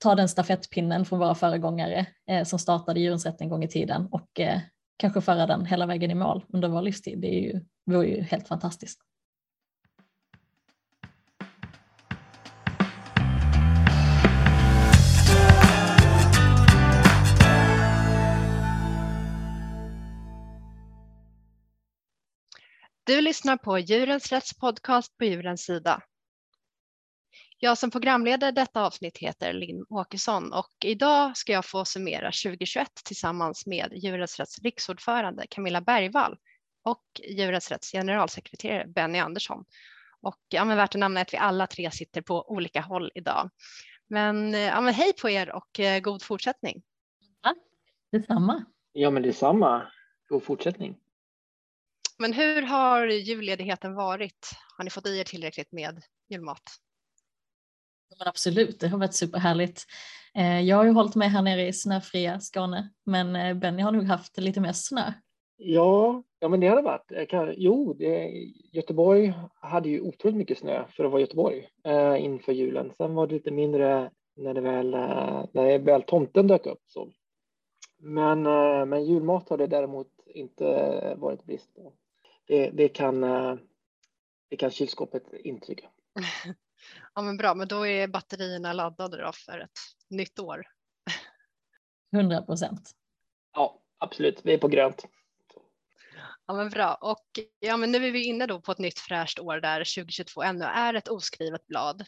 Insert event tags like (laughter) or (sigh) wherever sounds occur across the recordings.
ta den stafettpinnen från våra föregångare eh, som startade Djurens Rätt en gång i tiden och eh, kanske föra den hela vägen i mål under vår livstid. Det är ju, vore ju helt fantastiskt. Du lyssnar på Djurens Rätts podcast på Djurens Sida. Jag som programledare detta avsnitt heter Linn Åkesson och idag ska jag få summera 2021 tillsammans med Djurens Rätts riksordförande Camilla Bergvall och Djurens Rätts generalsekreterare Benny Andersson. Och ja, men värt att nämna att vi alla tre sitter på olika håll idag. Men, ja, men hej på er och eh, god fortsättning. Ja, detsamma. Ja, men detsamma. God fortsättning. Men hur har julledigheten varit? Har ni fått i er tillräckligt med julmat? Men absolut, det har varit superhärligt. Eh, jag har ju hållit mig här nere i snöfria Skåne, men eh, Benny har nog haft lite mer snö. Ja, ja men det har det varit. Kan, jo, det, Göteborg hade ju otroligt mycket snö för att vara Göteborg eh, inför julen. Sen var det lite mindre när det väl, eh, när väl tomten dök upp. Så. Men, eh, men julmat har det däremot inte varit brist på. Det, det, kan, det kan kylskåpet intyga. (laughs) Ja, men bra, men då är batterierna laddade då för ett nytt år. 100 procent. Ja, absolut. Vi är på grönt. Ja, men bra. Och ja, men nu är vi inne då på ett nytt fräscht år där 2022 ännu är ett oskrivet blad.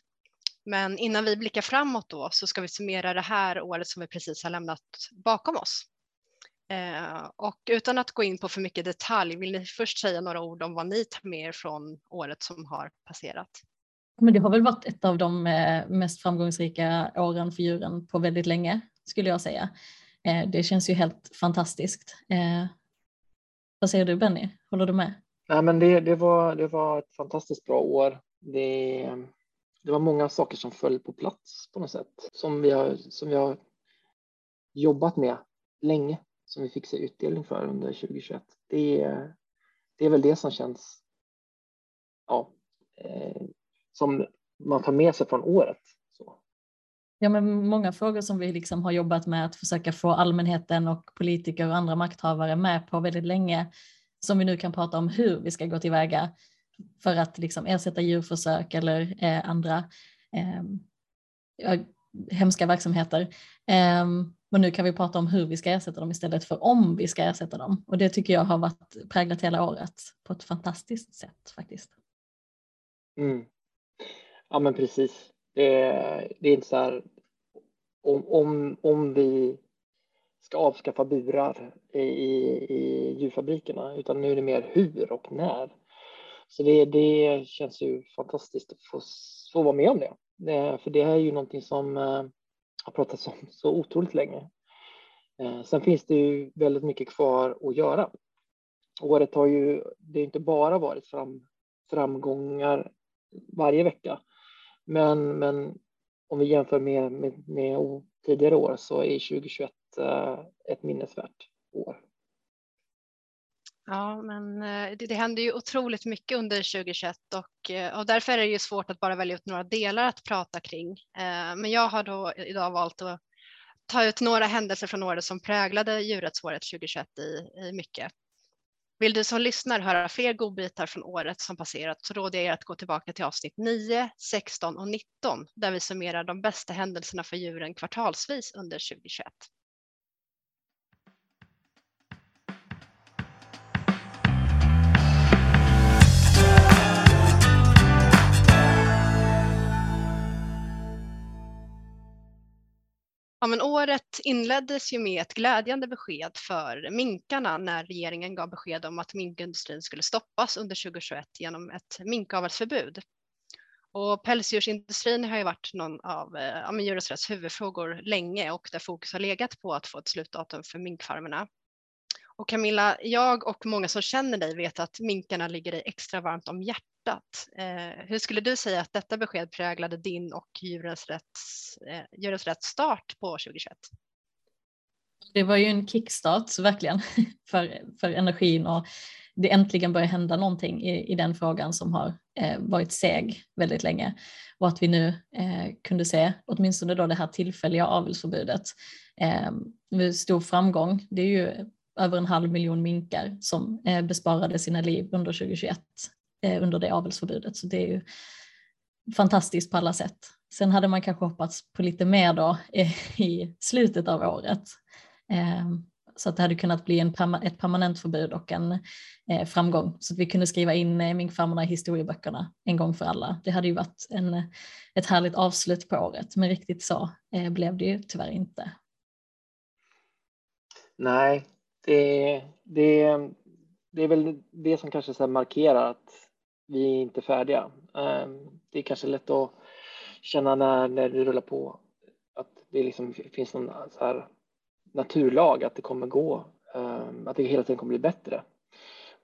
Men innan vi blickar framåt då så ska vi summera det här året som vi precis har lämnat bakom oss. Eh, och utan att gå in på för mycket detalj, vill ni först säga några ord om vad ni tar med er från året som har passerat? Men det har väl varit ett av de eh, mest framgångsrika åren för djuren på väldigt länge skulle jag säga. Eh, det känns ju helt fantastiskt. Eh, vad säger du Benny? Håller du med? Nej, men det, det, var, det var ett fantastiskt bra år. Det, det var många saker som föll på plats på något sätt som vi har, som vi har jobbat med länge som vi fick se utdelning för under 2021. Det, det är väl det som känns ja, som man tar med sig från året. Så. Ja, men många frågor som vi liksom har jobbat med att försöka få allmänheten och politiker och andra makthavare med på väldigt länge som vi nu kan prata om hur vi ska gå tillväga för att liksom ersätta djurförsök eller eh, andra eh, hemska verksamheter. Eh, och nu kan vi prata om hur vi ska ersätta dem istället för om vi ska ersätta dem. Och det tycker jag har varit präglat hela året på ett fantastiskt sätt faktiskt. Mm. Ja, men precis. Det, det är inte så här om, om, om vi ska avskaffa burar i, i djurfabrikerna, utan nu är det mer hur och när. Så det, det känns ju fantastiskt att få, få vara med om det. det. För det här är ju någonting som eh, har pratats om så otroligt länge. Eh, sen finns det ju väldigt mycket kvar att göra. Året har ju, det har inte bara varit fram, framgångar varje vecka, men, men om vi jämför med, med, med tidigare år så är 2021 eh, ett minnesvärt år. Ja, men eh, det, det händer ju otroligt mycket under 2021 och, eh, och därför är det ju svårt att bara välja ut några delar att prata kring. Men jag har då idag valt att ta ut några händelser från året som präglade djurrättsåret 2021 i, i mycket. Vill du som lyssnar höra fler godbitar från året som passerat så råder jag er att gå tillbaka till avsnitt 9, 16 och 19 där vi summerar de bästa händelserna för djuren kvartalsvis under 2021. Ja, men året inleddes ju med ett glädjande besked för minkarna när regeringen gav besked om att minkindustrin skulle stoppas under 2021 genom ett minkavelsförbud. Och pälsdjursindustrin har ju varit någon av eh, ja, Djurens huvudfrågor länge och där fokus har legat på att få ett slutdatum för minkfarmerna. Och Camilla, jag och många som känner dig vet att minkarna ligger dig extra varmt om hjärtat. Eh, hur skulle du säga att detta besked präglade din och Djurens Rätts, eh, Djurens Rätts start på 2021? Det var ju en kickstart verkligen (laughs) för, för energin och det äntligen börjar hända någonting i, i den frågan som har eh, varit seg väldigt länge och att vi nu eh, kunde se åtminstone då det här tillfälliga avelsförbudet eh, med stor framgång. Det är ju över en halv miljon minkar som eh, besparade sina liv under 2021 eh, under det avelsförbudet så det är ju fantastiskt på alla sätt. Sen hade man kanske hoppats på lite mer då eh, i slutet av året. Eh, så att det hade kunnat bli en ett permanent förbud och en eh, framgång så att vi kunde skriva in eh, minkfarmerna i historieböckerna en gång för alla. Det hade ju varit en, ett härligt avslut på året men riktigt så eh, blev det ju tyvärr inte. Nej, det, det, det är väl det som kanske så markerar att vi är inte färdiga. Ehm, det är kanske lätt att känna när, när det rullar på att det liksom finns någon så här naturlag att det kommer gå, ehm, att det hela tiden kommer bli bättre.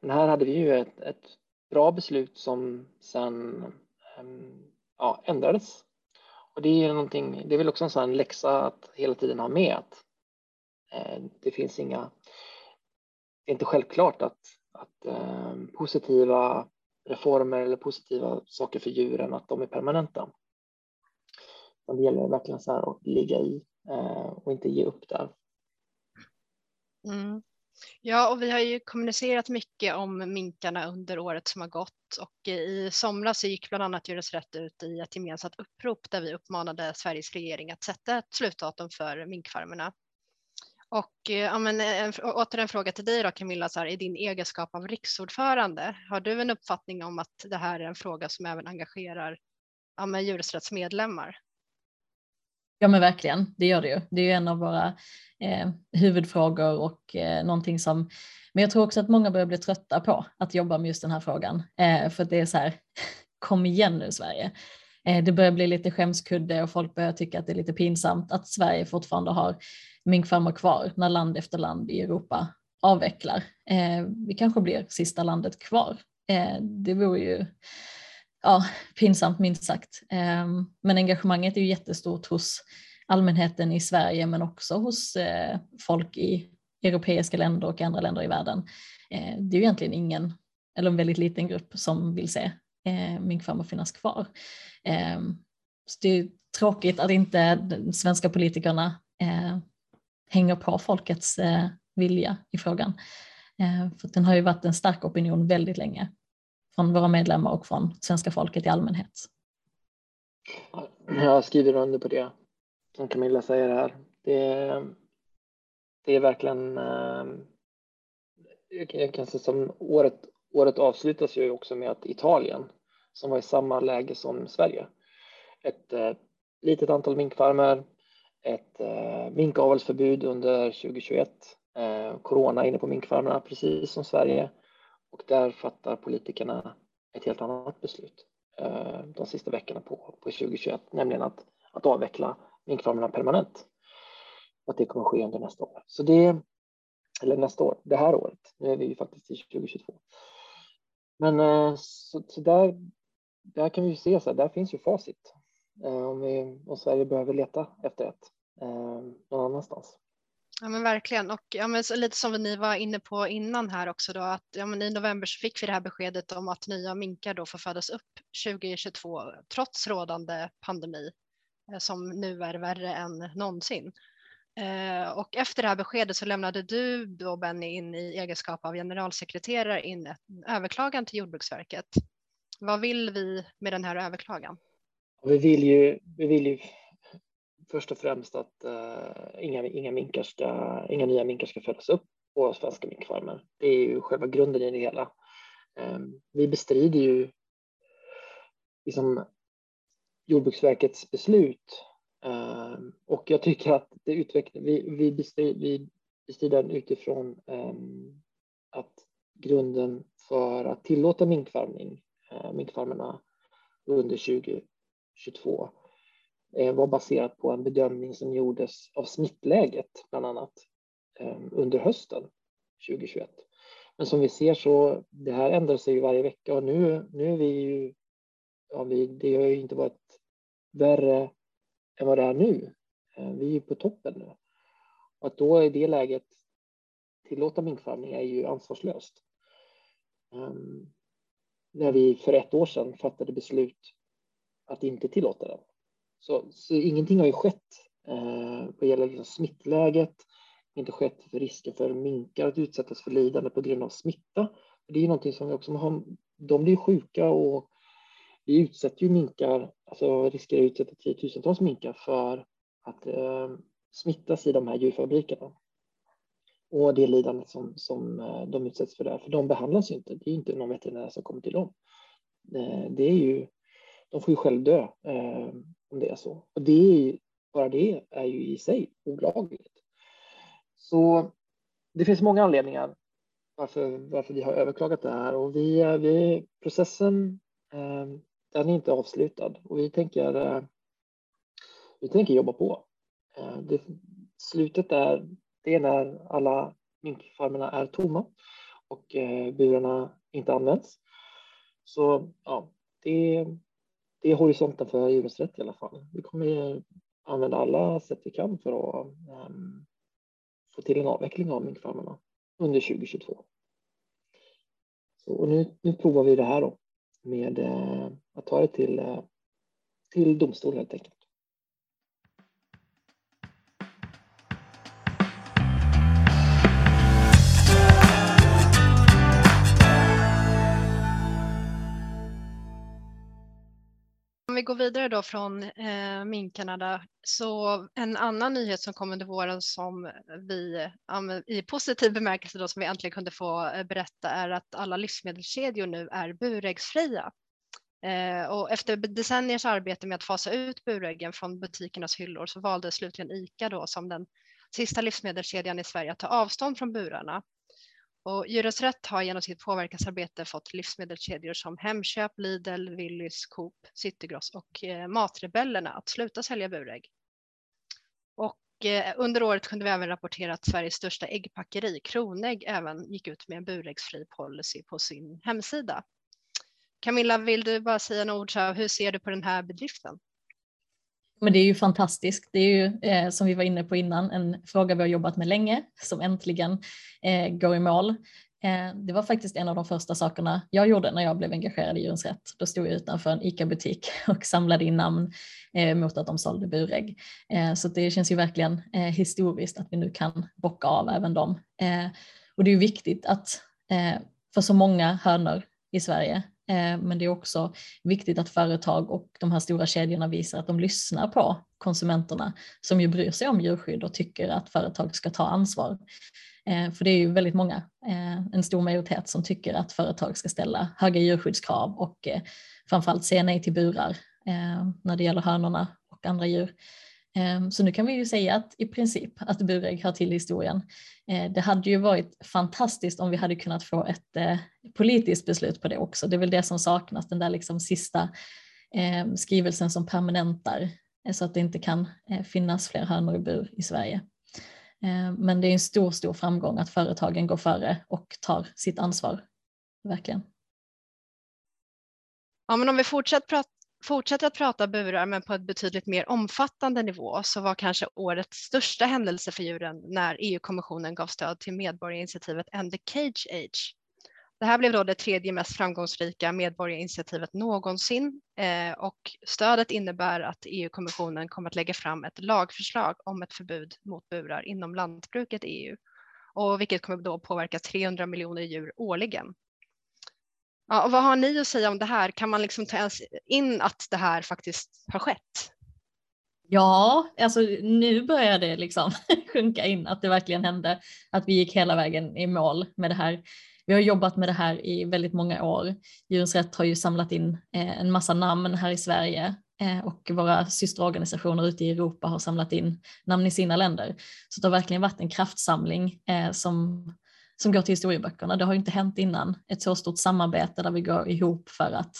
Men här hade vi ju ett, ett bra beslut som sen ehm, ja, ändrades. Och det är någonting, det är väl också en sån läxa att hela tiden ha med att eh, det finns inga, det är inte självklart att, att eh, positiva reformer eller positiva saker för djuren, att de är permanenta. Det gäller verkligen så här att ligga i eh, och inte ge upp där. Mm. Ja, och vi har ju kommunicerat mycket om minkarna under året som har gått och i somras gick bland annat Djurens Rätt ut i ett gemensamt upprop där vi uppmanade Sveriges regering att sätta ett slutdatum för minkfarmerna. Och eh, ja, men, eh, en, åter en fråga till dig då Camilla, så här, i din egenskap av riksordförande, har du en uppfattning om att det här är en fråga som även engagerar ja, men, djurrättsmedlemmar? Ja men verkligen, det gör det ju. Det är ju en av våra eh, huvudfrågor och eh, någonting som, men jag tror också att många börjar bli trötta på att jobba med just den här frågan. Eh, för det är så här, (laughs) kom igen nu Sverige. Eh, det börjar bli lite skämskudde och folk börjar tycka att det är lite pinsamt att Sverige fortfarande har minkfarmar kvar när land efter land i Europa avvecklar. Eh, vi kanske blir sista landet kvar. Eh, det vore ju ja, pinsamt minst sagt. Ehm, men engagemanget är ju jättestort hos allmänheten i Sverige men också hos folk i europeiska länder och andra länder i världen. Det är ju egentligen ingen, eller en väldigt liten grupp som vill se eh, att finnas kvar. Ehm, så det är tråkigt att inte de svenska politikerna eh, hänger på folkets eh, vilja i frågan. Ehm, för den har ju varit en stark opinion väldigt länge från våra medlemmar och från svenska folket i allmänhet. Jag skriver under på det som Camilla säger här. Det, det är verkligen, eh, jag kan säga som året, året avslutas ju också med att Italien, som var i samma läge som Sverige, ett eh, litet antal minkfarmer, ett eh, minkavelsförbud under 2021, eh, corona inne på minkfarmerna precis som Sverige och där fattar politikerna ett helt annat beslut eh, de sista veckorna på, på 2021, nämligen att, att avveckla minkfarmerna permanent. Och att det kommer att ske under nästa år. Så det, eller nästa år, det här året. Nu är vi ju faktiskt i 2022. Men eh, så, så där, där kan vi ju se, så här, där finns ju facit. Eh, om, vi, om Sverige behöver leta efter ett eh, någon annanstans. Ja men verkligen och ja, men lite som ni var inne på innan här också då att ja, men i november så fick vi det här beskedet om att nya minkar då får födas upp 2022 trots rådande pandemi eh, som nu är värre än någonsin. Eh, och efter det här beskedet så lämnade du då Benny in i egenskap av generalsekreterare in ett överklagan till Jordbruksverket. Vad vill vi med den här överklagan? Vi vill ju, vi vill ju först och främst att uh, inga, inga, minkar ska, inga nya minkar ska födas upp på svenska minkfarmer. Det är ju själva grunden i det hela. Um, vi bestrider ju liksom, Jordbruksverkets beslut um, och jag tycker att det utvecklar, vi, vi, bestrider, vi bestrider den utifrån um, att grunden för att tillåta minkfarmning, Eh, minkfarmerna under 2022 eh, var baserat på en bedömning som gjordes av smittläget bland annat eh, under hösten 2021. Men som vi ser så det här ändrar sig ju varje vecka och nu, nu är vi ju, ja, vi, det har ju inte varit värre än vad det är nu. Vi är ju på toppen nu. Och att då i det läget tillåta minkfarmning är ju ansvarslöst. Ehm, när vi för ett år sedan fattade beslut att inte tillåta den. Så, så ingenting har ju skett eh, vad gäller liksom smittläget, inte skett för risken för minkar att utsättas för lidande på grund av smitta. Det är ju någonting som vi också har, de blir sjuka och vi utsätter ju minkar, alltså riskerar att utsätta tiotusentals minkar för att eh, smittas i de här djurfabrikerna. Och det lidandet som, som eh, de utsätts för där, för de behandlas ju inte. Det är inte någon veterinär som kommer till dem. Eh, det är ju, de får ju själv dö eh, om det är så. Och det är ju, bara det är ju i sig olagligt. Så det finns många anledningar varför, varför vi har överklagat det här och vi, vi processen den är inte avslutad och vi tänker, vi tänker jobba på. Det, slutet är det är när alla minkfarmerna är tomma och eh, burarna inte används. Så ja, det, det är horisonten för djurens rätt i alla fall. Vi kommer använda alla sätt vi kan för att um, få till en avveckling av minkfarmerna under 2022. Så, och nu, nu provar vi det här då med eh, att ta det till, eh, till domstol helt enkelt. Vi går vidare då från eh, minkarna så en annan nyhet som kom under våren som vi i positiv bemärkelse då som vi äntligen kunde få eh, berätta är att alla livsmedelskedjor nu är buräggsfria. Eh, och efter decenniers arbete med att fasa ut buräggen från butikernas hyllor så valde slutligen ICA då som den sista livsmedelskedjan i Sverige att ta avstånd från burarna och Djurens Rätt har genom sitt påverkansarbete fått livsmedelskedjor som Hemköp, Lidl, Willys, Coop, Citygross och eh, Matrebellerna att sluta sälja burägg. Och eh, under året kunde vi även rapportera att Sveriges största äggpackeri, Kronägg, även gick ut med en buräggsfri policy på sin hemsida. Camilla, vill du bara säga några ord? Så hur ser du på den här bedriften? Men det är ju fantastiskt. Det är ju eh, som vi var inne på innan en fråga vi har jobbat med länge som äntligen eh, går i mål. Eh, det var faktiskt en av de första sakerna jag gjorde när jag blev engagerad i Djurens Rätt. Då stod jag utanför en ICA-butik (laughs) och samlade in namn eh, mot att de sålde burägg. Eh, så det känns ju verkligen eh, historiskt att vi nu kan bocka av även dem. Eh, och det är ju viktigt att eh, för så många hönor i Sverige Eh, men det är också viktigt att företag och de här stora kedjorna visar att de lyssnar på konsumenterna som ju bryr sig om djurskydd och tycker att företag ska ta ansvar. Eh, för det är ju väldigt många, eh, en stor majoritet som tycker att företag ska ställa höga djurskyddskrav och framförallt säga nej till burar när det gäller hönorna och andra djur. Ehm, så nu kan vi ju säga att i princip att burägg hör till historien. Ehm, det hade ju varit fantastiskt om vi hade kunnat få ett eh, politiskt beslut på det också. Det är väl det som saknas, den där liksom sista ehm, skrivelsen som permanentar eh, så att det inte kan eh, finnas fler hönor i bur i Sverige. Men det är en stor, stor framgång att företagen går före och tar sitt ansvar, verkligen. Ja, men om vi fortsätter fortsätter att prata burar men på ett betydligt mer omfattande nivå så var kanske årets största händelse för djuren när EU-kommissionen gav stöd till medborgarinitiativet End the Cage Age. Det här blev då det tredje mest framgångsrika medborgarinitiativet någonsin eh, och stödet innebär att EU-kommissionen kommer att lägga fram ett lagförslag om ett förbud mot burar inom lantbruket i EU och vilket kommer då påverka 300 miljoner djur årligen. Ja, och vad har ni att säga om det här? Kan man liksom ta in att det här faktiskt har skett? Ja, alltså nu börjar det liksom (laughs) sjunka in att det verkligen hände, att vi gick hela vägen i mål med det här. Vi har jobbat med det här i väldigt många år. Djurens Rätt har ju samlat in eh, en massa namn här i Sverige eh, och våra systerorganisationer ute i Europa har samlat in namn i sina länder. Så det har verkligen varit en kraftsamling eh, som som går till historieböckerna. Det har inte hänt innan. Ett så stort samarbete där vi går ihop för att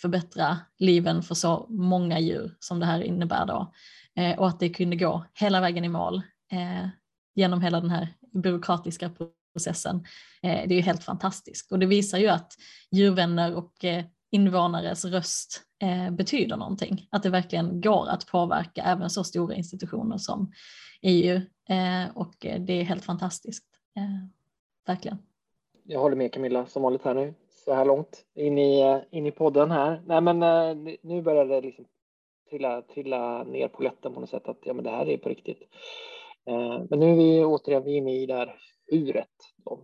förbättra liven för så många djur som det här innebär då. Eh, och att det kunde gå hela vägen i mål eh, genom hela den här byråkratiska processen. Eh, det är ju helt fantastiskt och det visar ju att djurvänner och eh, invånares röst eh, betyder någonting. Att det verkligen går att påverka även så stora institutioner som EU eh, och eh, det är helt fantastiskt. Eh, Verkligen. Jag håller med Camilla som vanligt här nu så här långt in i, eh, in i podden här. Nej, men eh, nu börjar det liksom trilla, trilla ner på lätten på något sätt att ja, men det här är på riktigt. Eh, men nu är vi återigen inne i det här huret. Då.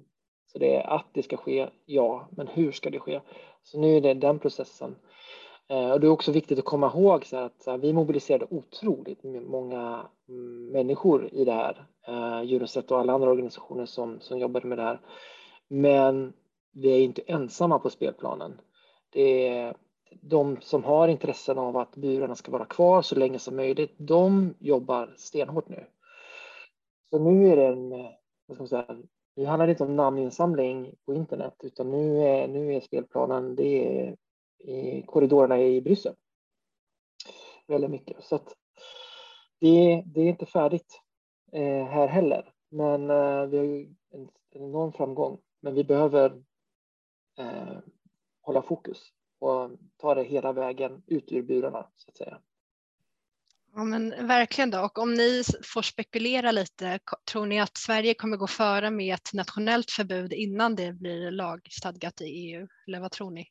Så det är att det ska ske, ja, men hur ska det ske? Så nu är det den processen. Eh, och det är också viktigt att komma ihåg så att så här, vi mobiliserade otroligt många mm, människor i det här. Eh, Euroset och alla andra organisationer som, som jobbade med det här. Men vi är inte ensamma på spelplanen. Det är de som har intressen av att burarna ska vara kvar så länge som möjligt. De jobbar stenhårt nu. Så nu är det en, vad ska man säga, nu handlar det inte om namninsamling på internet utan nu är, nu är spelplanen det är i korridorerna i Bryssel. Väldigt mycket. Så att det, det är inte färdigt eh, här heller. Men eh, vi har ju en, en enorm framgång. Men vi behöver eh, hålla fokus och ta det hela vägen ut ur burarna så att säga. Ja, men verkligen då. Och om ni får spekulera lite, tror ni att Sverige kommer gå före med ett nationellt förbud innan det blir lagstadgat i EU? Eller vad tror ni?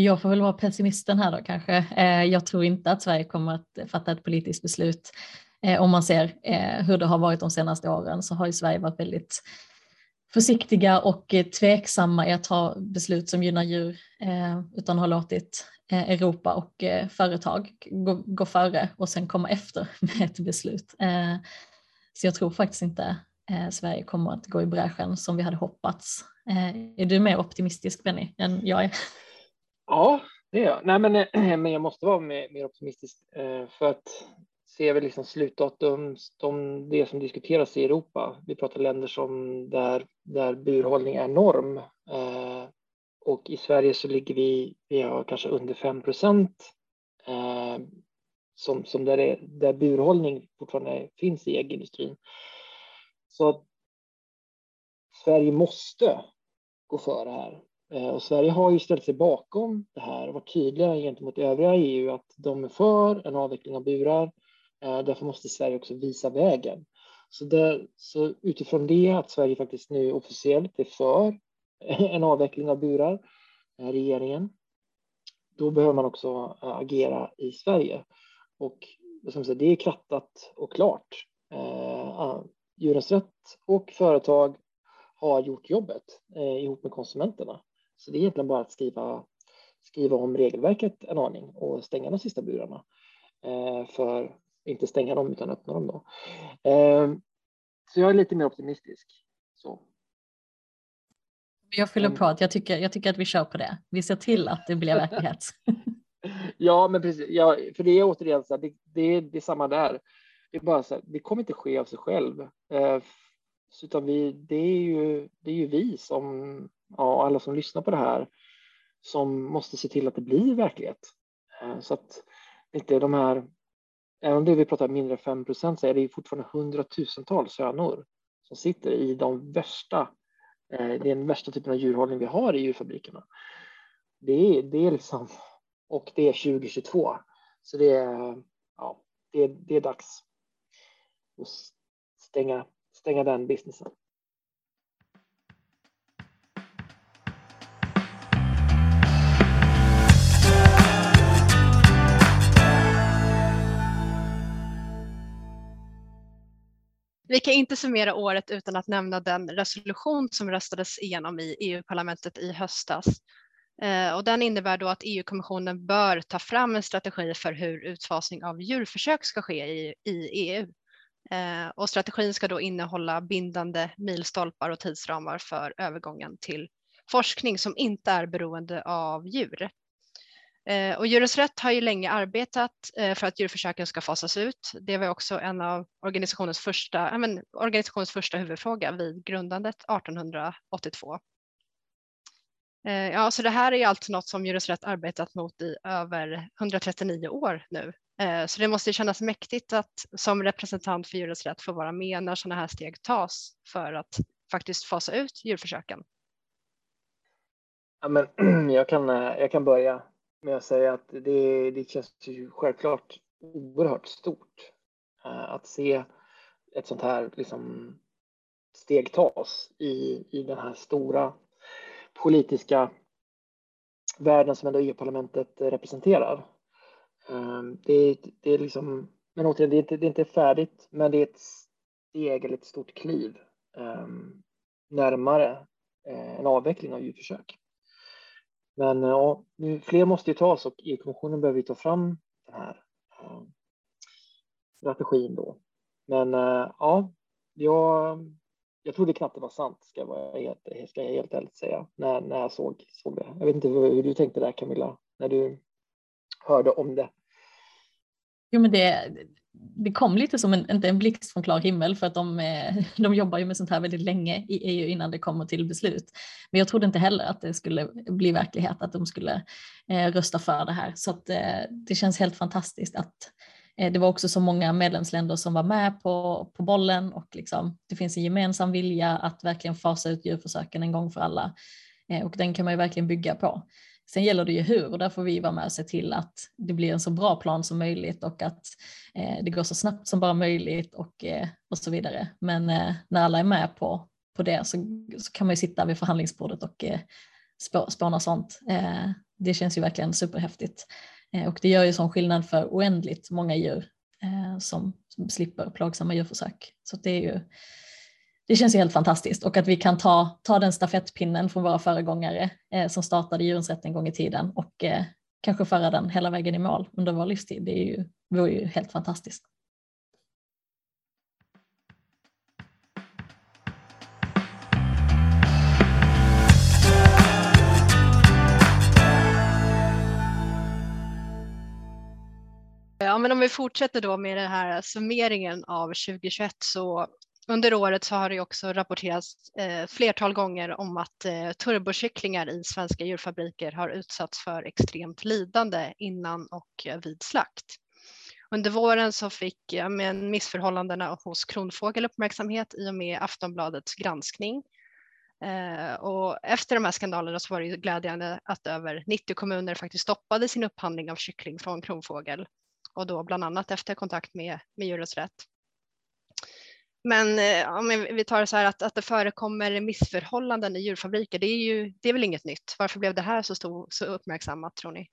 Jag får väl vara pessimisten här då kanske. Eh, jag tror inte att Sverige kommer att fatta ett politiskt beslut. Eh, om man ser eh, hur det har varit de senaste åren så har ju Sverige varit väldigt försiktiga och tveksamma i att ta beslut som gynnar djur utan har låtit Europa och företag gå, före och sen komma efter (laughs) med ett beslut. Så jag tror faktiskt inte Sverige kommer att gå i bräschen som vi hade hoppats. Är du mer optimistisk Benny än jag är? Ja, det är jag. Nej, men, eh, (clears throat) men jag måste vara mer, mer optimistisk eh, för att ser vi liksom slutdatum, de, det som diskuteras i Europa. Vi pratar länder som där, där burhållning är norm. Eh, och i Sverige så ligger vi, vi har kanske under 5 procent som, som där, är, där burhållning fortfarande finns i äggindustrin. Så Sverige måste gå före här. Eh, och Sverige har ju ställt sig bakom det här och varit tydliga gentemot övriga EU att de är för en avveckling av burar. Eh, därför måste Sverige också visa vägen. Så, det, så utifrån det att Sverige faktiskt nu officiellt är för (laughs) en avveckling av burar, eh, regeringen, då behöver man också agera i Sverige. Och som sagt, det är krattat och klart. Ah, Djurens Rätt och företag har gjort jobbet eh, ihop med konsumenterna. Så det är egentligen bara att skriva, skriva om regelverket en aning och stänga de sista burarna. Eh, för inte stänga dem utan öppna dem då. Eh, så jag är lite mer optimistisk. Så. Jag fyller på att jag tycker, jag tycker att vi kör på det. Vi ser till att det blir verklighet. (laughs) ja, men precis. Ja, för det är återigen så här, det, det, det är samma där. Det är bara så här, det kommer inte ske av sig själv. Eh, utan vi, det, är ju, det är ju vi som ja, alla som lyssnar på det här som måste se till att det blir verklighet. Eh, så att inte de här, även om det vi pratar mindre än 5 procent så är det fortfarande hundratusentals hönor som sitter i de värsta, eh, det är den värsta typen av djurhållning vi har i djurfabrikerna. Det är, det är liksom, och det är 2022. Så det är, ja, det är, det är dags att stänga, stänga den businessen. Vi kan inte summera året utan att nämna den resolution som röstades igenom i EU-parlamentet i höstas. Eh, och den innebär då att EU-kommissionen bör ta fram en strategi för hur utfasning av djurförsök ska ske i, i EU. Eh, och strategin ska då innehålla bindande milstolpar och tidsramar för övergången till forskning som inte är beroende av djur. Eh, och Djurens Rätt har ju länge arbetat eh, för att djurförsöken ska fasas ut. Det var också en av organisationens första, men, organisationens första huvudfråga vid grundandet 1882. Eh, ja, så det här är ju alltså något som Djurens Rätt arbetat mot i över 139 år nu. Så det måste kännas mäktigt att som representant för Djurens Rätt få vara med när sådana här steg tas för att faktiskt fasa ut djurförsöken. Ja, men (clears throat) jag, kan, jag kan börja men jag säger att det, det känns ju självklart oerhört stort eh, att se ett sånt här liksom, steg tas i, i den här stora politiska världen som ändå EU-parlamentet representerar. Eh, det, det är liksom, men återigen, det är, inte, det är inte färdigt, men det är ett steg eller ett stort kliv eh, närmare en avveckling av djurförsök. Men eh, ja, fler måste ju tas och EU-kommissionen behöver ju ta fram den här eh, strategin då. Men eh, ja, jag, jag trodde knappt det var sant, ska jag, helt, ska jag helt ärligt säga, när, när jag såg, såg det. Jag vet inte hur, hur du tänkte där Camilla, när du hörde om det. Jo, men det, det kom lite som en, inte en blixt från klar himmel för att de, eh, de jobbar ju med sånt här väldigt länge i EU innan det kommer till beslut. Men jag trodde inte heller att det skulle bli verklighet, att de skulle eh, rösta för det här. Så att, eh, det känns helt fantastiskt att eh, det var också så många medlemsländer som var med på, på bollen och liksom, det finns en gemensam vilja att verkligen fasa ut djurförsöken en gång för alla. Eh, och den kan man ju verkligen bygga på. Sen gäller det ju hur och där får vi vara med och se till att det blir en så bra plan som möjligt och att eh, det går så snabbt som bara möjligt och, eh, och så vidare. Men eh, när alla är med på, på det så, så kan man ju sitta vid förhandlingsbordet och eh, spåna sånt. Eh, det känns ju verkligen superhäftigt eh, och det gör ju sån skillnad för oändligt många djur eh, som, som slipper plågsamma djurförsök. Så det är ju det känns ju helt fantastiskt och att vi kan ta, ta den stafettpinnen från våra föregångare eh, som startade djurens rätt en gång i tiden och eh, kanske föra den hela vägen i mål under vår livstid. Det är ju, vore ju helt fantastiskt. Ja, men om vi fortsätter då med den här summeringen av 2021 så under året så har det också rapporterats eh, flertal gånger om att eh, turbokycklingar i svenska djurfabriker har utsatts för extremt lidande innan och eh, vid slakt. Under våren så fick eh, men missförhållandena hos Kronfågel uppmärksamhet i och med Aftonbladets granskning. Eh, och efter de här skandalerna så var det ju glädjande att över 90 kommuner faktiskt stoppade sin upphandling av kyckling från Kronfågel och då bland annat efter kontakt med, med Djurens Rätt. Men eh, om vi tar så här att, att det förekommer missförhållanden i djurfabriker, det är ju det är väl inget nytt. Varför blev det här så, stor, så uppmärksammat tror ni?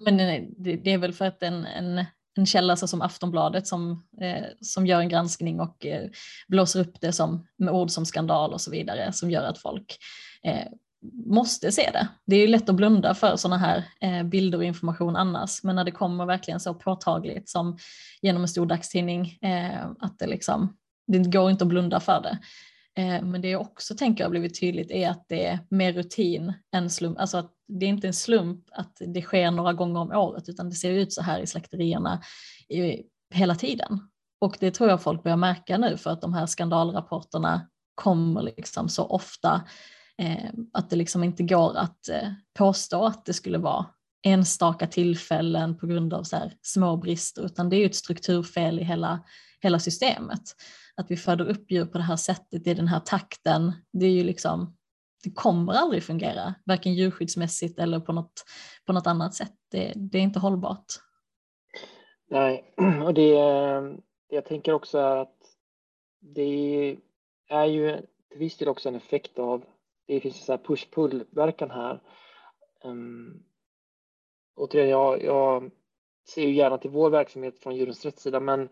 Men eh, det, det är väl för att en, en, en källa som Aftonbladet som, eh, som gör en granskning och eh, blåser upp det som, med ord som skandal och så vidare som gör att folk eh, måste se det. Det är ju lätt att blunda för sådana här eh, bilder och information annars, men när det kommer verkligen så påtagligt som genom en stor dagstidning, eh, att det liksom, det går inte att blunda för det. Eh, men det jag också tänker har blivit tydligt är att det är mer rutin än slump, alltså att det är inte en slump att det sker några gånger om året, utan det ser ut så här i slakterierna hela tiden. Och det tror jag folk börjar märka nu för att de här skandalrapporterna kommer liksom så ofta Eh, att det liksom inte går att eh, påstå att det skulle vara enstaka tillfällen på grund av så här små brister, utan det är ju ett strukturfel i hela, hela systemet. Att vi föder upp djur på det här sättet i den här takten, det är ju liksom, det kommer aldrig fungera, varken djurskyddsmässigt eller på något, på något annat sätt. Det, det är inte hållbart. Nej, (clears throat) och det eh, jag tänker också är att det är ju till viss del också en effekt av det finns så push-pull-verkan här. Um, återigen, jag, jag ser ju gärna till vår verksamhet från djurens rättssida, men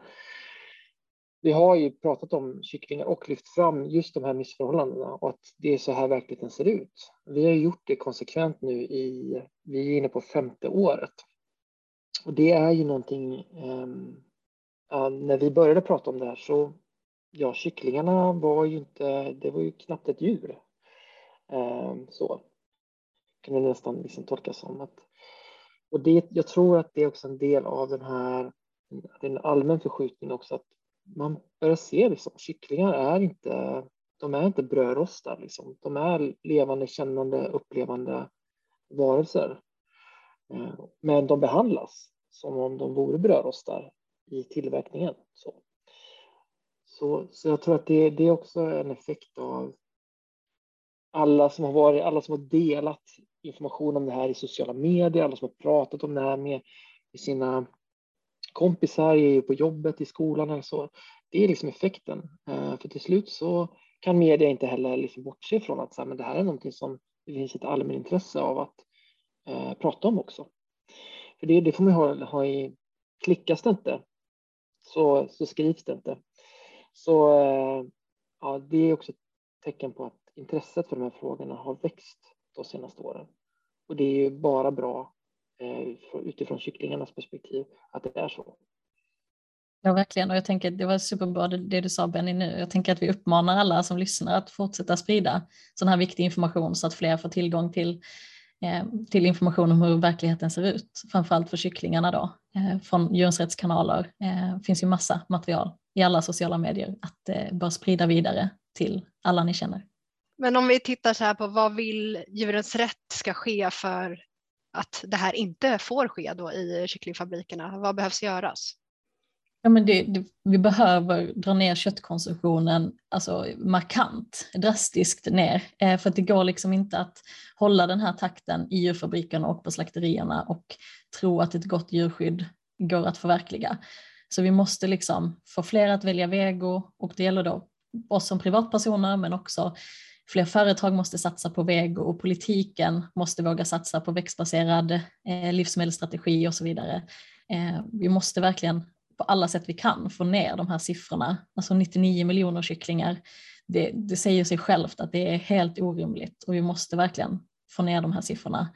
vi har ju pratat om kycklingar och lyft fram just de här missförhållandena och att det är så här verkligheten ser ut. Vi har gjort det konsekvent nu i, vi är inne på femte året. Och det är ju någonting, um, uh, när vi började prata om det här så, ja, kycklingarna var ju inte, det var ju knappt ett djur. Ehm, så kan det nästan liksom tolkas som. Att, och det, jag tror att det är också en del av den här, en allmän förskjutning också, att man börjar se liksom, kycklingar är inte, de är inte brödrostar, liksom. de är levande, kännande, upplevande varelser. Ehm, men de behandlas som om de vore brödrostar i tillverkningen. Så, så, så jag tror att det, det är också en effekt av alla som har varit, alla som har delat information om det här i sociala medier, alla som har pratat om det här med, med sina kompisar på jobbet, i skolan eller så. Det är liksom effekten. Eh, för till slut så kan media inte heller liksom bortse från att så här, men det här är någonting som det finns ett allmänintresse av att eh, prata om också. För det, det får man ha, ha i, klickas det inte så, så skrivs det inte. Så eh, ja, det är också ett tecken på att intresset för de här frågorna har växt de senaste åren. Och det är ju bara bra eh, utifrån kycklingarnas perspektiv att det är så. Ja, verkligen. Och jag tänker att det var superbra det, det du sa Benny nu. Jag tänker att vi uppmanar alla som lyssnar att fortsätta sprida sån här viktig information så att fler får tillgång till, eh, till information om hur verkligheten ser ut. Framförallt för kycklingarna då. Eh, från Djurens rättskanaler. Eh, finns ju massa material i alla sociala medier att eh, bara sprida vidare till alla ni känner. Men om vi tittar så här på vad vill Djurens Rätt ska ske för att det här inte får ske då i kycklingfabrikerna? Vad behövs göras? Ja, men det, det, vi behöver dra ner köttkonsumtionen alltså, markant, drastiskt ner. Eh, för att det går liksom inte att hålla den här takten i djurfabrikerna och på slakterierna och tro att ett gott djurskydd går att förverkliga. Så vi måste liksom få fler att välja vego och det gäller då oss som privatpersoner men också fler företag måste satsa på vego och politiken måste våga satsa på växtbaserad eh, livsmedelsstrategi och så vidare. Eh, vi måste verkligen på alla sätt vi kan få ner de här siffrorna. Alltså 99 miljoner kycklingar, det, det säger sig självt att det är helt orimligt och vi måste verkligen få ner de här siffrorna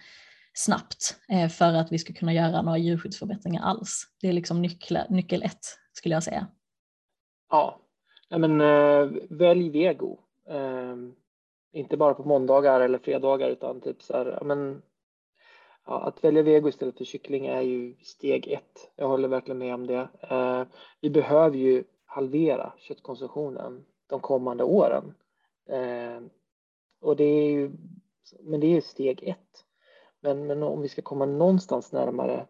snabbt eh, för att vi ska kunna göra några djurskyddsförbättringar alls. Det är liksom nyckel, nyckel ett skulle jag säga. Ja, men välj vego. Inte bara på måndagar eller fredagar utan typ så här, men ja, att välja vego istället för kyckling är ju steg ett. Jag håller verkligen med om det. Eh, vi behöver ju halvera köttkonsumtionen de kommande åren. Eh, och det är ju, men det är ju steg ett. Men, men om vi ska komma någonstans närmare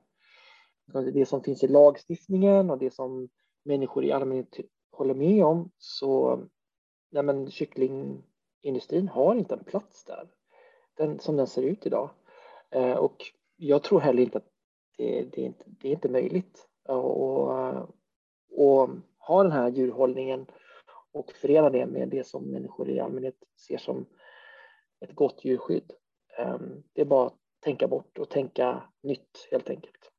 det som finns i lagstiftningen och det som människor i allmänhet håller med om så nej men, industrin har inte en plats där den, som den ser ut idag. Eh, och jag tror heller inte att det, det, är, inte, det är inte möjligt att ha den här djurhållningen och förena det med det som människor i allmänhet ser som ett gott djurskydd. Eh, det är bara att tänka bort och tänka nytt helt enkelt.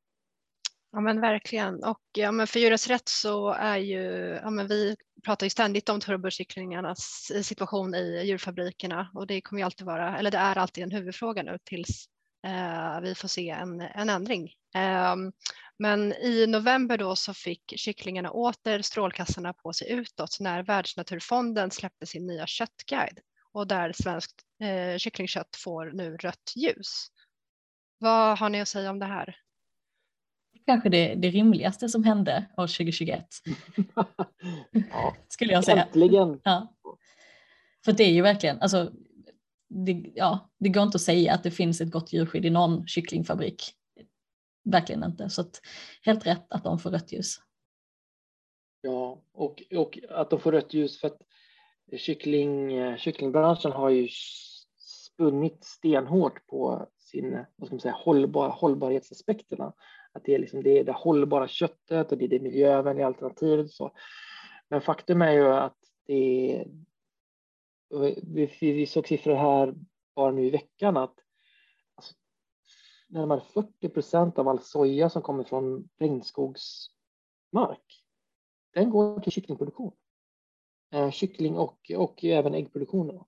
Ja men verkligen och ja, men för djurens rätt så är ju, ja, men vi pratar ju ständigt om turbokycklingarnas situation i djurfabrikerna och det kommer ju alltid vara, eller det är alltid en huvudfråga nu tills Eh, vi får se en, en ändring. Eh, men i november då så fick kycklingarna åter strålkastarna på sig utåt när Världsnaturfonden släppte sin nya köttguide och där svenskt eh, kycklingkött får nu rött ljus. Vad har ni att säga om det här? Kanske det, det rimligaste som hände år 2021. (laughs) ja, Skulle jag säga. Äntligen. Ja. För det är ju verkligen, alltså det, ja, det går inte att säga att det finns ett gott djurskydd i någon kycklingfabrik. Verkligen inte. Så att, helt rätt att de får rött ljus. Ja, och, och att de får rött ljus för att kyckling, kycklingbranschen har ju spunnit stenhårt på sin vad ska man säga, hållbar, hållbarhetsaspekterna. Att det är, liksom det, det hållbara köttet och det är det miljövänliga alternativet. Och så. Men faktum är ju att det, vi, vi såg siffror här bara nu i veckan att alltså, närmare 40 procent av all soja som kommer från regnskogsmark, den går till kycklingproduktion. Eh, kyckling och, och även äggproduktion.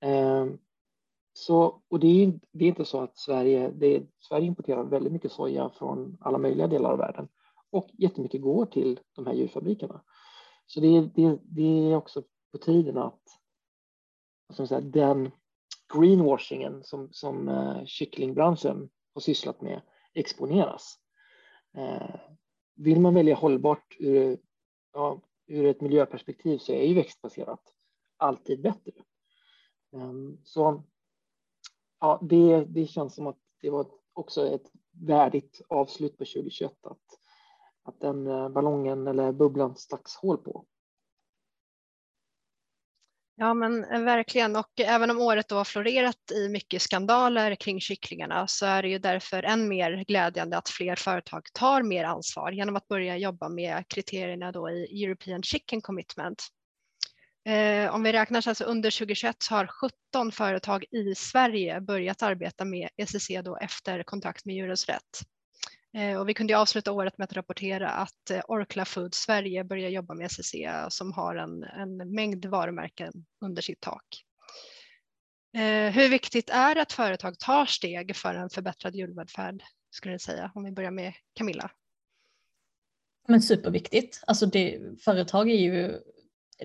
Eh, så, och det är, det är inte så att Sverige, det, Sverige importerar väldigt mycket soja från alla möjliga delar av världen och jättemycket går till de här djurfabrikerna. Så det, det, det är också på tiden att som säga, den greenwashingen som, som uh, kycklingbranschen har sysslat med exponeras. Uh, vill man välja hållbart ur, ja, ur ett miljöperspektiv så är ju växtbaserat alltid bättre. Um, så ja, det, det känns som att det var också ett värdigt avslut på 2021 att, att den eh, ballongen eller bubblan stacks hål på. Ja men eh, verkligen och även om året då har florerat i mycket skandaler kring kycklingarna så är det ju därför än mer glädjande att fler företag tar mer ansvar genom att börja jobba med kriterierna då i European Chicken Commitment. Eh, om vi räknar så alltså under 2021 har 17 företag i Sverige börjat arbeta med ECC då efter kontakt med Djurens Rätt. Eh, och vi kunde avsluta året med att rapportera att eh, Orkla Food Sverige börjar jobba med SCC som har en, en mängd varumärken under sitt tak. Eh, hur viktigt är det att företag tar steg för en förbättrad djurvälfärd skulle ni säga? Om vi börjar med Camilla. Men superviktigt. Alltså det, företag är ju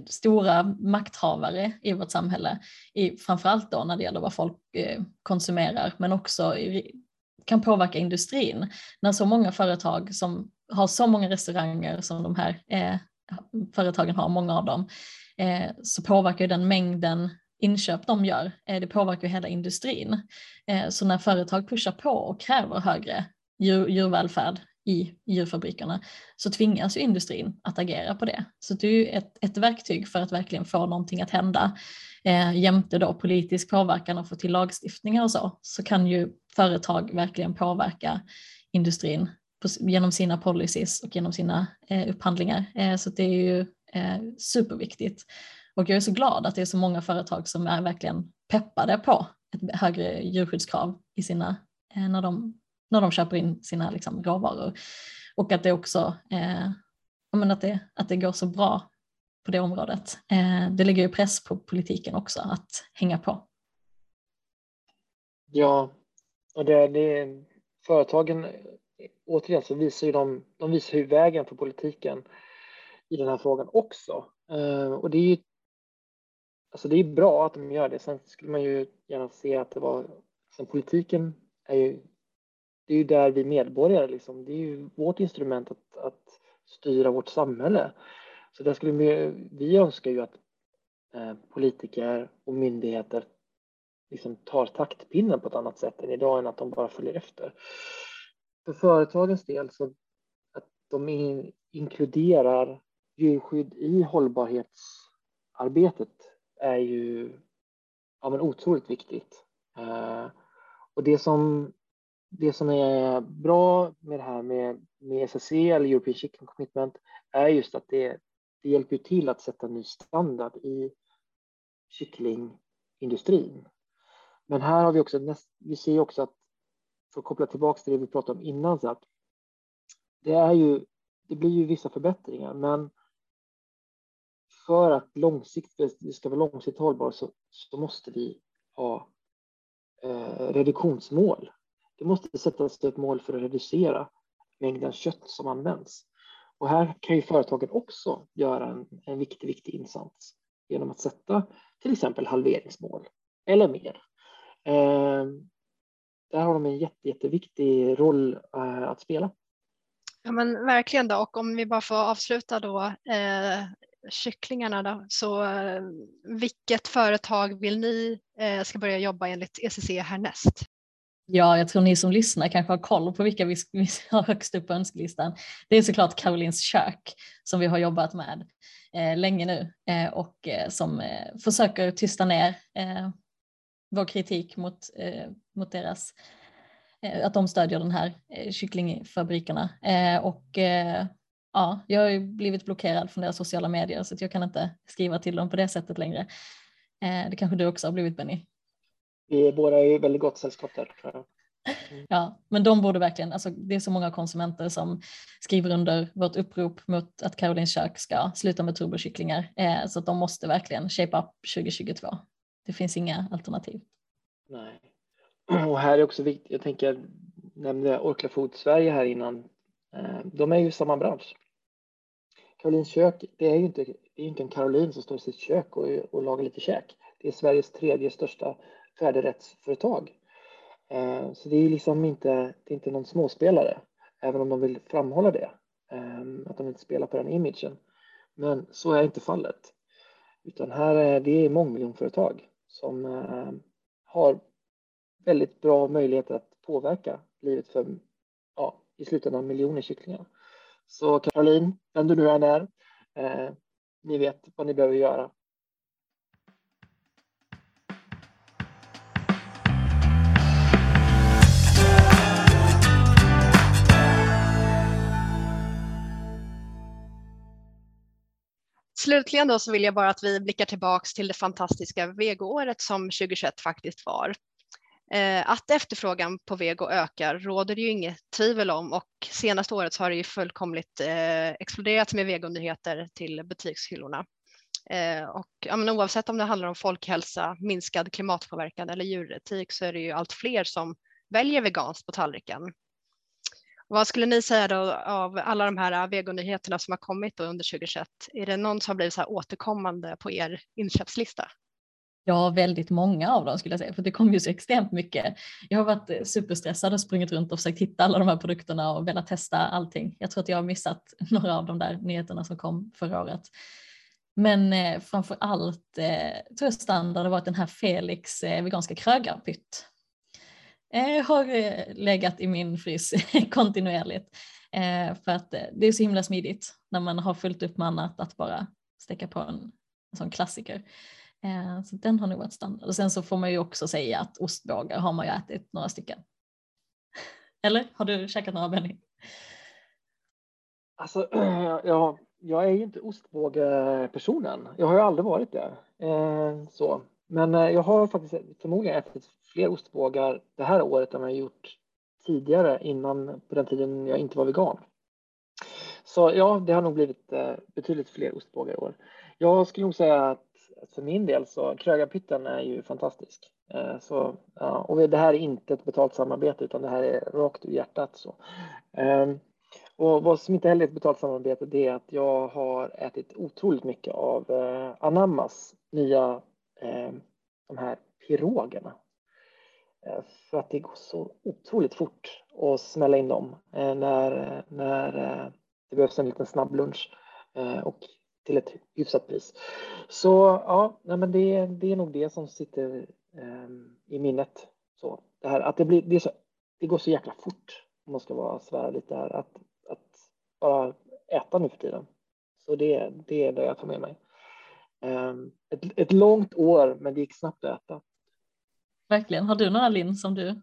stora makthavare i vårt samhälle, i, framförallt då när det gäller vad folk eh, konsumerar, men också i, kan påverka industrin. När så många företag som har så många restauranger som de här eh, företagen har, många av dem, eh, så påverkar den mängden inköp de gör, eh, det påverkar hela industrin. Eh, så när företag pushar på och kräver högre djur, djurvälfärd i djurfabrikerna så tvingas ju industrin att agera på det. Så det är ju ett, ett verktyg för att verkligen få någonting att hända. Eh, jämte då politisk påverkan och få till lagstiftningar och så, så kan ju företag verkligen påverka industrin på, genom sina policies och genom sina eh, upphandlingar. Eh, så det är ju eh, superviktigt. Och jag är så glad att det är så många företag som är verkligen peppade på ett högre djurskyddskrav i sina, eh, när de när de köper in sina liksom, råvaror. Och att det också eh, att, det, att det går så bra på det området. Eh, det lägger ju press på politiken också att hänga på. Ja, och det, det företagen, återigen så visar ju de, de visar ju vägen för politiken i den här frågan också. Eh, och det är ju alltså det är bra att de gör det. Sen skulle man ju gärna se att det var, sen politiken är ju det är ju där vi medborgare, liksom, det är ju vårt instrument att, att styra vårt samhälle. Så där skulle vi, vi önskar ju att eh, politiker och myndigheter liksom tar taktpinnen på ett annat sätt än idag, än att de bara följer efter. För företagens del så att de in, inkluderar djurskydd i hållbarhetsarbetet är ju ja, men otroligt viktigt. Eh, och det som det som är bra med det här med, med SSC eller European Chicken Commitment är just att det, det hjälper till att sätta ny standard i kycklingindustrin. Men här har vi också, vi ser också att, för att koppla tillbaka till det vi pratade om innan, så att det, är ju, det blir ju vissa förbättringar, men för att långsiktigt, det ska vara långsiktigt hållbart så, så måste vi ha eh, reduktionsmål det måste sättas ett mål för att reducera mängden kött som används. Och här kan ju företagen också göra en, en viktig, viktig insats genom att sätta till exempel halveringsmål eller mer. Eh, där har de en jätte, jätteviktig roll eh, att spela. Ja men verkligen då och om vi bara får avsluta då eh, kycklingarna då så eh, vilket företag vill ni eh, ska börja jobba enligt ECC härnäst? Ja, jag tror ni som lyssnar kanske har koll på vilka vi, har högst upp på önskelistan. Det är såklart Karolins kök som vi har jobbat med eh, länge nu eh, och eh, som eh, försöker tysta ner eh, vår kritik mot, eh, mot deras, eh, att de stödjer den här eh, kycklingfabrikerna. Eh, och ja, jag har ju blivit blockerad från deras sociala medier så jag kan inte skriva till dem på det sättet längre. det kanske du också har blivit Benny? Vi är båda i väldigt gott sällskap där. Mm. (laughs) Ja, men de borde verkligen, alltså det är så många konsumenter som skriver under vårt upprop mot att Karolins kök ska sluta med turbokycklingar, eh, så att de måste verkligen shape up 2022. Det finns inga alternativ. Nej, (clears throat) och här är också viktigt, jag tänker, jag nämnde Orkla Food Sverige här innan, eh, de är ju samma bransch. Karolins kök, det är ju inte, det är inte en Karolin som står i sitt kök och, och lagar lite käk. Det är Sveriges tredje största färdigrättsföretag. Eh, så det är liksom inte, det är inte någon småspelare, även om de vill framhålla det, ehm, att de inte spelar på den imagen. Men så är inte fallet, utan här är det mångmiljonföretag som eh, har väldigt bra möjligheter att påverka livet för ja, i slutändan miljoner kycklingar. Så Caroline, vem du nu än är, eh, ni vet vad ni behöver göra slutligen då så vill jag bara att vi blickar tillbaks till det fantastiska vegoåret som 2021 faktiskt var. Eh, att efterfrågan på vego ökar råder det ju inget tvivel om och senaste året så har det ju fullkomligt eh, exploderat med vegonyheter till butikshyllorna. Eh, och ja, men oavsett om det handlar om folkhälsa, minskad klimatpåverkan eller djuretik så är det ju allt fler som väljer veganskt på tallriken. Vad skulle ni säga då av alla de här vegonyheterna som har kommit under 2021? Är det någon som har blivit så här återkommande på er inköpslista? Ja, väldigt många av dem skulle jag säga, för det kom ju så extremt mycket. Jag har varit eh, superstressad och sprungit runt och försökt hitta alla de här produkterna och velat testa allting. Jag tror att jag har missat (laughs) några av de där nyheterna som kom förra året. Men eh, framför allt eh, tror jag standard har varit den här Felix eh, veganska krögarpytt. Eh, har eh, legat i min frys (laughs) kontinuerligt eh, för att det är så himla smidigt när man har fullt upp med annat att bara steka på en, en sån klassiker. Så den har nog varit standard. Och sen så får man ju också säga att ostbågar har man ju ätit några stycken. (laughs) Eller har du käkat några Benny? Alltså, (clears throat) jag, jag är ju inte ostbågepersonen. Jag har ju aldrig varit det. Så. Men jag har faktiskt förmodligen ätit fler ostbågar det här året än vad jag gjort tidigare innan på den tiden jag inte var vegan. Så ja, det har nog blivit eh, betydligt fler ostbågar i år. jag skulle nog säga att för min del så krögarpytten är ju fantastisk. Eh, så, ja, och det här är inte ett betalt samarbete utan det här är rakt ur hjärtat. Så. Ehm, och vad som inte heller är ett betalt samarbete det är att jag har ätit otroligt mycket av eh, Anammas nya ehm, de här pirogerna. Eh, för att det går så otroligt fort att smälla in dem eh, när, när eh, det behövs en liten snabb lunch Och till ett hyfsat pris. Så ja, nej, men det, det är nog det som sitter ehm, i minnet. Så, det, här, att det, blir, det, är så, det går så jäkla fort, om man ska vara svära lite här, att, att bara äta nu för tiden. Så det, det är det jag tar med mig. Ehm, ett, ett långt år, men det gick snabbt att äta. Verkligen. Har du några Linn som du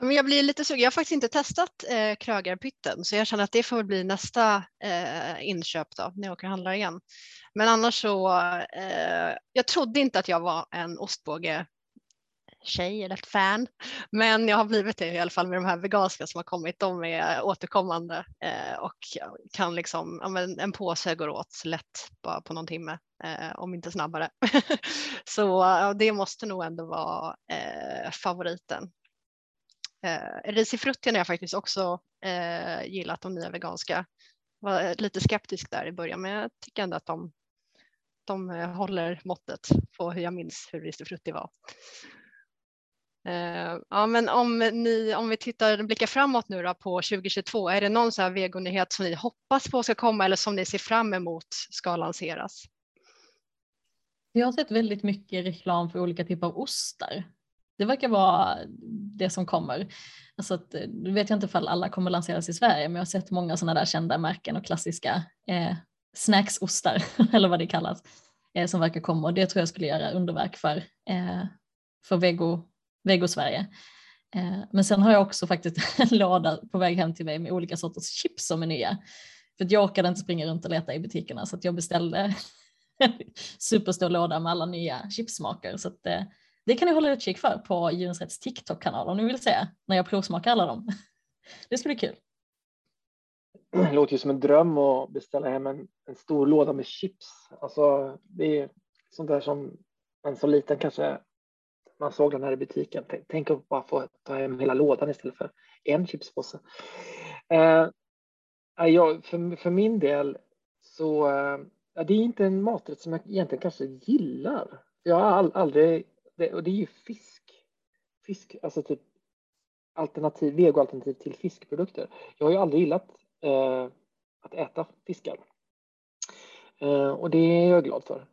men jag blir lite sugen. Jag har faktiskt inte testat eh, krögarpytten så jag känner att det får bli nästa eh, inköp då när jag åker och handlar igen. Men annars så, eh, jag trodde inte att jag var en ostbåge tjej eller ett fan. Men jag har blivit det i alla fall med de här veganska som har kommit. De är återkommande eh, och kan liksom, ja, men en påse går åt lätt bara på någon timme, eh, om inte snabbare. (laughs) Så det måste nog ändå vara eh, favoriten. Eh, Risifrutti har jag faktiskt också eh, gillat, de nya veganska. Var lite skeptisk där i början, men jag tycker ändå att de, de eh, håller måttet på hur jag minns hur Risifrutti var. Eh, ja, men om, ni, om vi tittar blickar framåt nu då på 2022, är det någon så här vegonyhet som ni hoppas på ska komma eller som ni ser fram emot ska lanseras? Jag har sett väldigt mycket reklam för olika typer av ostar det verkar vara det som kommer. Alltså att, eh, nu vet jag inte ifall alla kommer lanseras i Sverige, men jag har sett många sådana där kända märken och klassiska eh, snacksostar, (laughs) eller vad det kallas, eh, som verkar komma och det tror jag skulle göra underverk för, eh, för vego, vego Sverige. Eh, men sen har jag också faktiskt (laughs) en låda på väg hem till mig med olika sorters chips som är nya. För jag orkade inte springa runt och leta i butikerna så att jag beställde en (laughs) superstor låda med alla nya chipsmaker. Så att, eh, det kan ni hålla utkik för på Djurens TikTok-kanal om ni vill se när jag provsmakar alla dem. (laughs) Det ska bli kul. Det låter ju som en dröm att beställa hem en, en stor låda med chips. Alltså, det är sånt där som en så liten kanske man såg den här i butiken. Tänk att bara få ta hem hela lådan istället för en chipspåse. Eh, eh jag, för, för min del så eh, det är inte en maträtt som jag egentligen kanske gillar. Jag har all, aldrig det, och det är ju fisk. Fisk, alltså typ alternativ, vegoalternativ till fiskprodukter. Jag har ju aldrig gillat eh, att äta fiskar. Eh, och det är jag glad för.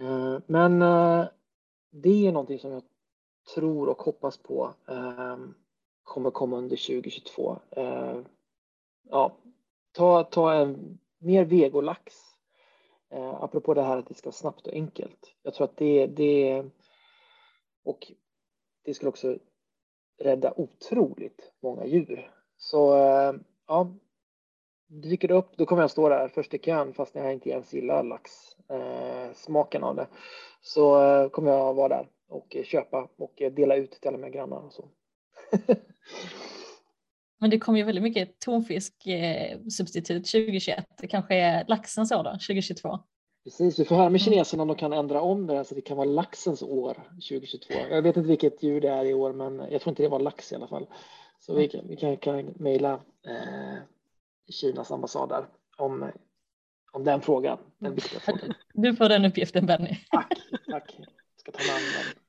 Eh, men eh, det är någonting som jag tror och hoppas på eh, kommer komma under 2022. Eh, ja, ta, ta en mer vegolax. Eh, apropå det här att det ska vara snabbt och enkelt. Jag tror att det, det och det skulle också rädda otroligt många djur. Så eh, ja, dyker det upp, då kommer jag stå där först i kön fast jag inte ens gillar lax, eh, smaken av det. Så eh, kommer jag vara där och köpa och dela ut till alla mina grannar och så. (laughs) Men det kommer ju väldigt mycket tonfisksubstitut 2021. Det kanske är laxen så då, 2022? Precis, vi får höra med mm. kineserna om de kan ändra om det här så det kan vara laxens år 2022. Jag vet inte vilket djur det är i år, men jag tror inte det var lax i alla fall. Så vi kan, vi kan, kan mejla eh, Kinas ambassad där om, om den frågan, den viktiga frågan. (laughs) Du får den uppgiften Benny. Tack, tack. Jag ska ta med den.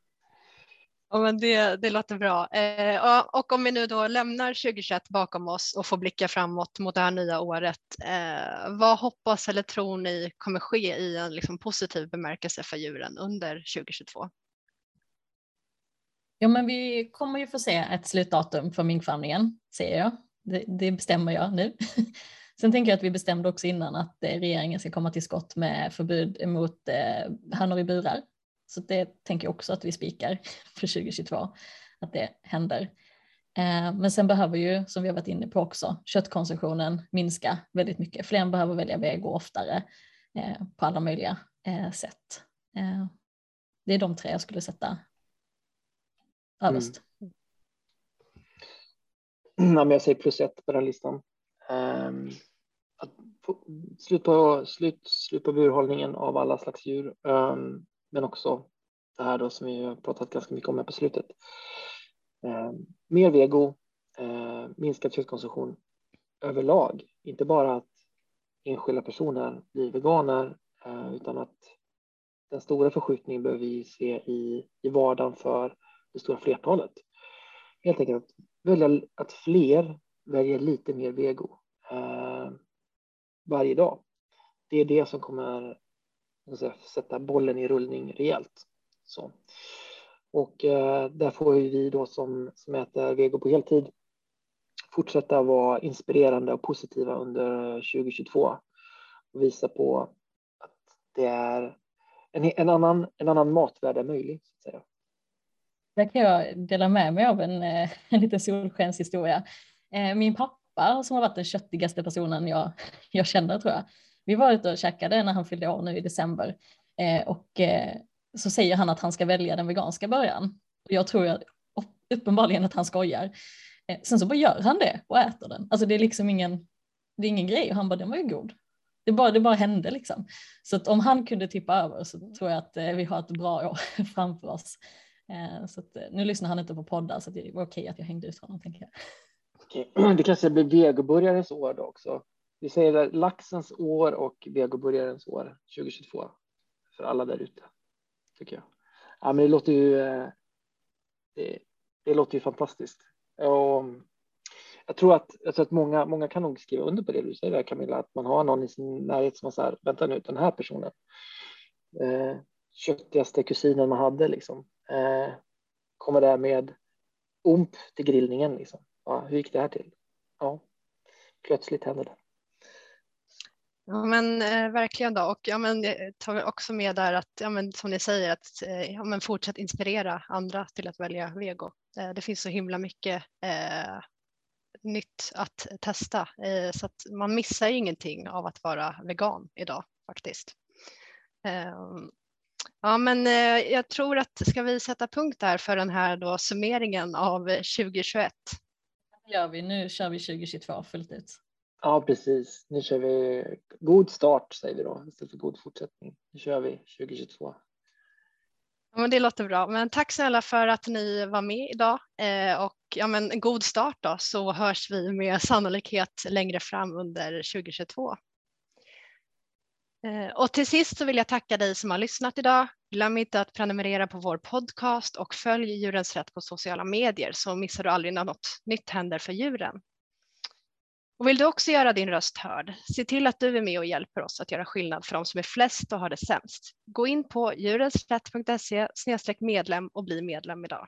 Ja, men det, det låter bra. Eh, och om vi nu då lämnar 2021 bakom oss och får blicka framåt mot det här nya året. Eh, vad hoppas eller tror ni kommer ske i en liksom, positiv bemärkelse för djuren under 2022? Ja, men vi kommer ju få se ett slutdatum för minkfarmningen, ser jag. Det, det bestämmer jag nu. (laughs) Sen tänker jag att vi bestämde också innan att eh, regeringen ska komma till skott med förbud mot hönor eh, i burar så det tänker jag också att vi spikar (laughs) för 2022, att det händer. Eh, men sen behöver ju, som vi har varit inne på också, köttkonsumtionen minska väldigt mycket. Fler behöver välja vego oftare på alla möjliga sätt. Det är de tre jag skulle sätta överst. Mm. jag säger plus ett på den listan. Um, slut, på, slut, slut på burhållningen av alla slags djur. Um, men också det här då som vi har pratat ganska mycket om här på slutet. Eh, mer vego, eh, minskad köttkonsumtion överlag, inte bara att enskilda personer blir veganer, eh, utan att den stora förskjutningen behöver vi se i, i vardagen för det stora flertalet. Helt enkelt att välja att fler väljer lite mer vego eh, varje dag. Det är det som kommer säga, sätta bollen i rullning rejält. Så. Och eh, där får vi då som, som äter vego på heltid fortsätta vara inspirerande och positiva under 2022 och visa på att det är en, en, annan, en annan matvärld är möjlig. Så att säga. Där kan jag dela med mig av en, eh, (laughs) en liten solskenshistoria. Eh, min pappa som har varit den köttigaste personen jag, (laughs) jag känner tror jag, vi var ute och käkade när han fyllde år nu i december eh, och eh, så säger han att han ska välja den veganska början. Jag tror att, uppenbarligen att han skojar. Eh, sen så bara gör han det och äter den. Alltså det är liksom ingen, det är ingen grej och han bara den var ju god. Det bara, det bara hände liksom. Så att om han kunde tippa över så tror jag att eh, vi har ett bra (laughs) år framför oss. Eh, så att, eh, nu lyssnar han inte på poddar så det var okej att jag hängde ut honom tänker jag. Okej. Det kanske blir vegoburgarens år då också. Vi säger laxens år och vegoburgarens år 2022 för alla där ute. Tycker jag. Ja, men det låter ju. Eh, det, det låter ju fantastiskt. Och mm, jag tror att, jag tror att många, många kan nog skriva under på det du säger där Camilla, att man har någon i sin närhet som har så här, vänta nu, den här personen. Eh, köttigaste kusinen man hade liksom. Eh, kommer där med omp till grillningen liksom. Ja, hur gick det här till? Ja, plötsligt hände det. Ja men eh, verkligen då och ja men eh, tar också med där att ja men som ni säger att eh, ja men fortsätt inspirera andra till att välja vego. Eh, det finns så himla mycket eh, nytt att testa eh, så att man missar ingenting av att vara vegan idag faktiskt. Ehm, ja men eh, jag tror att ska vi sätta punkt där för den här då summeringen av eh, 2021? Det gör vi, nu kör vi 2022 fullt ut. Ja, precis. Nu kör vi god start säger vi då istället för god fortsättning. Nu kör vi 2022. Ja, men det låter bra. Men tack snälla för att ni var med idag eh, och ja, men god start då så hörs vi med sannolikhet längre fram under 2022. Eh, och till sist så vill jag tacka dig som har lyssnat idag. Glöm inte att prenumerera på vår podcast och följ Djurens Rätt på sociala medier så missar du aldrig när något nytt händer för djuren. Och vill du också göra din röst hörd, se till att du är med och hjälper oss att göra skillnad för de som är flest och har det sämst. Gå in på djurensrätt.se medlem och bli medlem idag.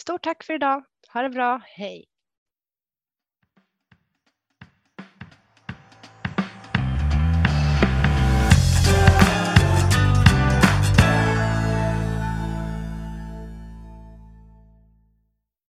Stort tack för idag. Ha det bra. Hej!